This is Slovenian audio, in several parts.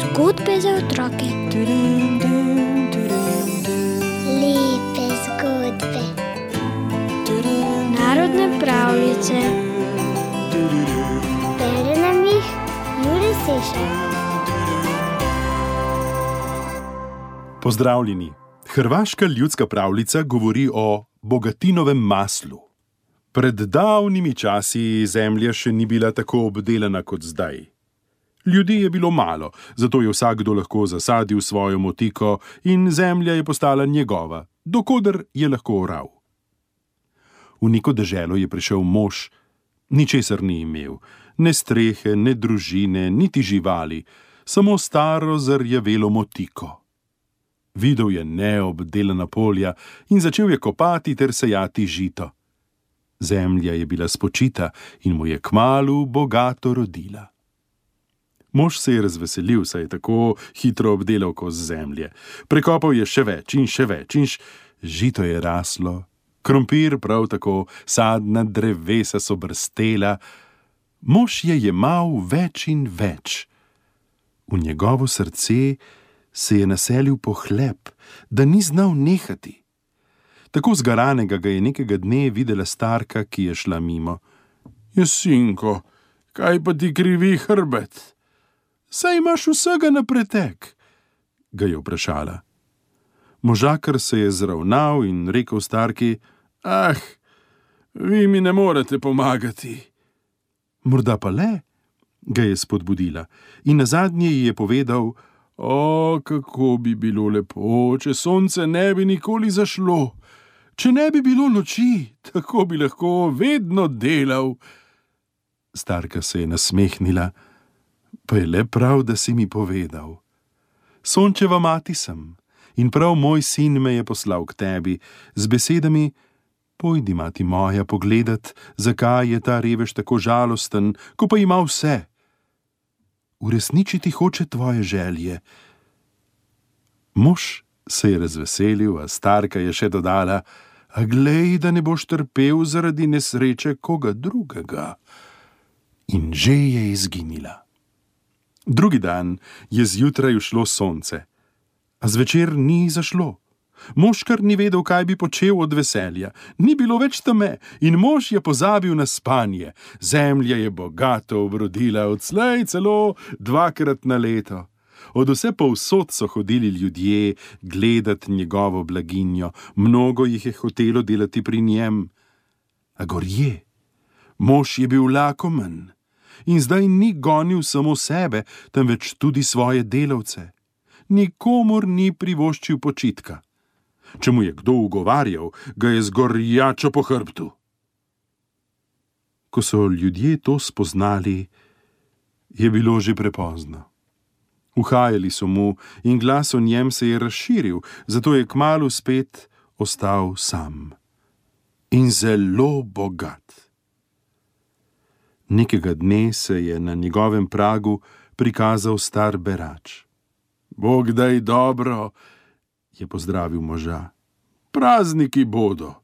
Zgodbe za otroke. Lepe zgodbe. Narodne pravljice. Bere nam jih Juri Sešar. Pozdravljeni. Hrvaška ljudska pravljica govori o bogatinovem maslu. Pred davnimi časi zemlja še ni bila tako obdelana kot zdaj. Ljudi je bilo malo, zato je vsakdo lahko zasadil svojo motiko in zemlja je postala njegova, dokoder je lahko oral. V neko deželo je prišel mož, ničesar ni imel, ne strehe, ne družine, niti živali, samo staro zarjavelo motiko. Videl je neobdelana polja in začel je kopati ter sejati žito. Zemlja je bila spočita in mu je kmalu bogato rodila. Mož se je razveselil, saj je tako hitro obdelal kos zemlje. Prekopal je še več in še več, in š... žito je raslo, krompir prav tako, sadna drevesa so brstela. Mož je jemal več in več. V njegovo srce se je naselil pohlep, da ni znal nehati. Tako zgaranega ga je nekega dne videla starka, ki je šla mimo. Jesinko, kaj pa ti krivi hrbet? Saj imaš vsega na pretek, ga je vprašala. Možakar se je zravnal in rekel starki: Ah, vi mi ne morete pomagati. Morda pa le, ga je spodbudila in na zadnje ji je povedal: O, kako bi bilo lepo, če sonce ne bi nikoli zašlo, če ne bi bilo noči, tako bi lahko vedno delal. Starka se je nasmehnila, pa je le prav, da si mi povedal. Sončeva mati sem in prav moj sin me je poslal k tebi z besedami: Pojdi, mati moja, pogledat, zakaj je ta revež tako žalosten, ko pa ima vse uresničiti hoče tvoje želje. Mož se je razveselil, a starka je še dodala: A glej, da ne boš trpel zaradi nesreče koga drugega. In že je izginila. Drugi dan je zjutraj ušlo sonce, a zvečer ni zašlo. Mož kar ni vedel, kaj bi počel od veselja. Ni bilo več teme in mož je pozabil na spanje. Zemlja je bogato obrodila, odslej celo dvakrat na leto. Od vse povsod so hodili ljudje gledati njegovo blaginjo, mnogo jih je hotelo delati pri njem. A gorje, mož je bil lakomen in zdaj ni gonil samo sebe, temveč tudi svoje delavce. Nikomor ni privoščil počitka. Če mu je kdo ugovarjal, ga je zgorjačo po hrbtu. Ko so ljudje to spoznali, je bilo že prepozno. Uhajali so mu in glas o njem se je razširil, zato je kmalo spet ostal sam in zelo bogat. Nekega dne se je na njegovem pragu prikazal star berač. Bog daj dobro, je pozdravil moža. Prazniki bodo,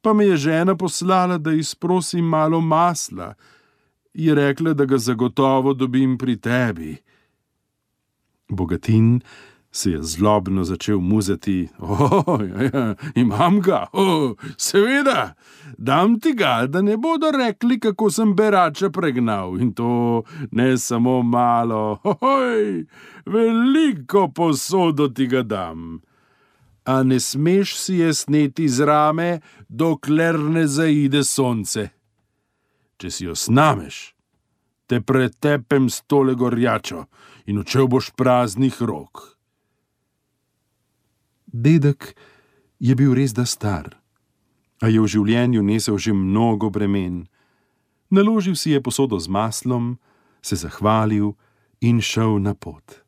pa me je žena poslala, da izprosim malo masla. Je rekla, da ga zagotovo dobim pri tebi. Bogatin se je zlobno začel muzeti. Oh, ja, ja, imam ga, oh, seveda, dam ti ga, da ne bodo rekli, kako sem berača pregnal in to ne samo malo, oj, veliko posodo ti ga dam a ne smeš si je sneti z rame, dokler ne zaide sonce. Če si jo snameš, te pretepem s tole gorjačo in učel boš praznih rok. Dedek je bil res da star, a je v življenju nesel že mnogo bremen. Naložil si je posodo z maslom, se zahvalil in šel na pot.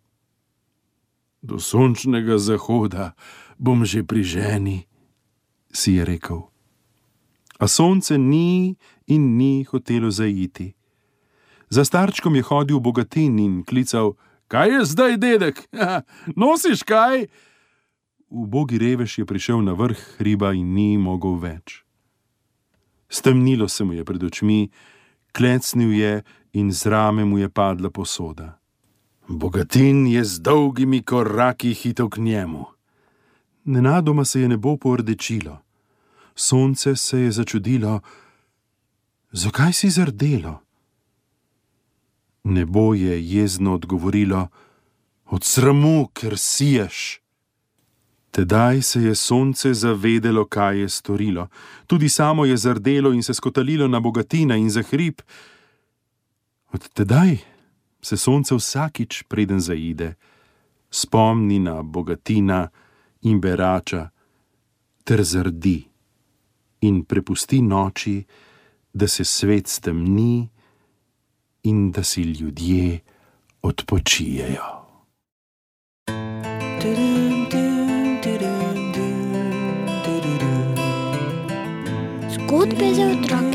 Do sončnega zahoda bom že pri ženi, si je rekel. A sonce ni in ni hotelo zaiti. Za starčkom je hodil bogatin in klical: Kaj je zdaj, dedek? Nosiš kaj? Ubogi revež je prišel na vrh hriba in ni mogel več. Stemnilo se mu je pred očmi, klecnil je in z rame mu je padla posoda. Bogatin je z dolgimi koraki hitel k njemu. Nenadoma se je nebo pordečilo, sonce se je začudilo, zakaj si zardelo? Nebo je jezno odgovorilo: Od sramu, ker siješ. Tedaj se je sonce zavedelo, kaj je storilo. Tudi samo je zardelo in se skotalilo na bogatina in za hrib. Od tedaj se sonce vsakič, preden zaide, spomni na bogatina in berača, ter zardi in prepusti noči, da se svet stemni in da si ljudje odpočijejo. Zgodbe za otroke.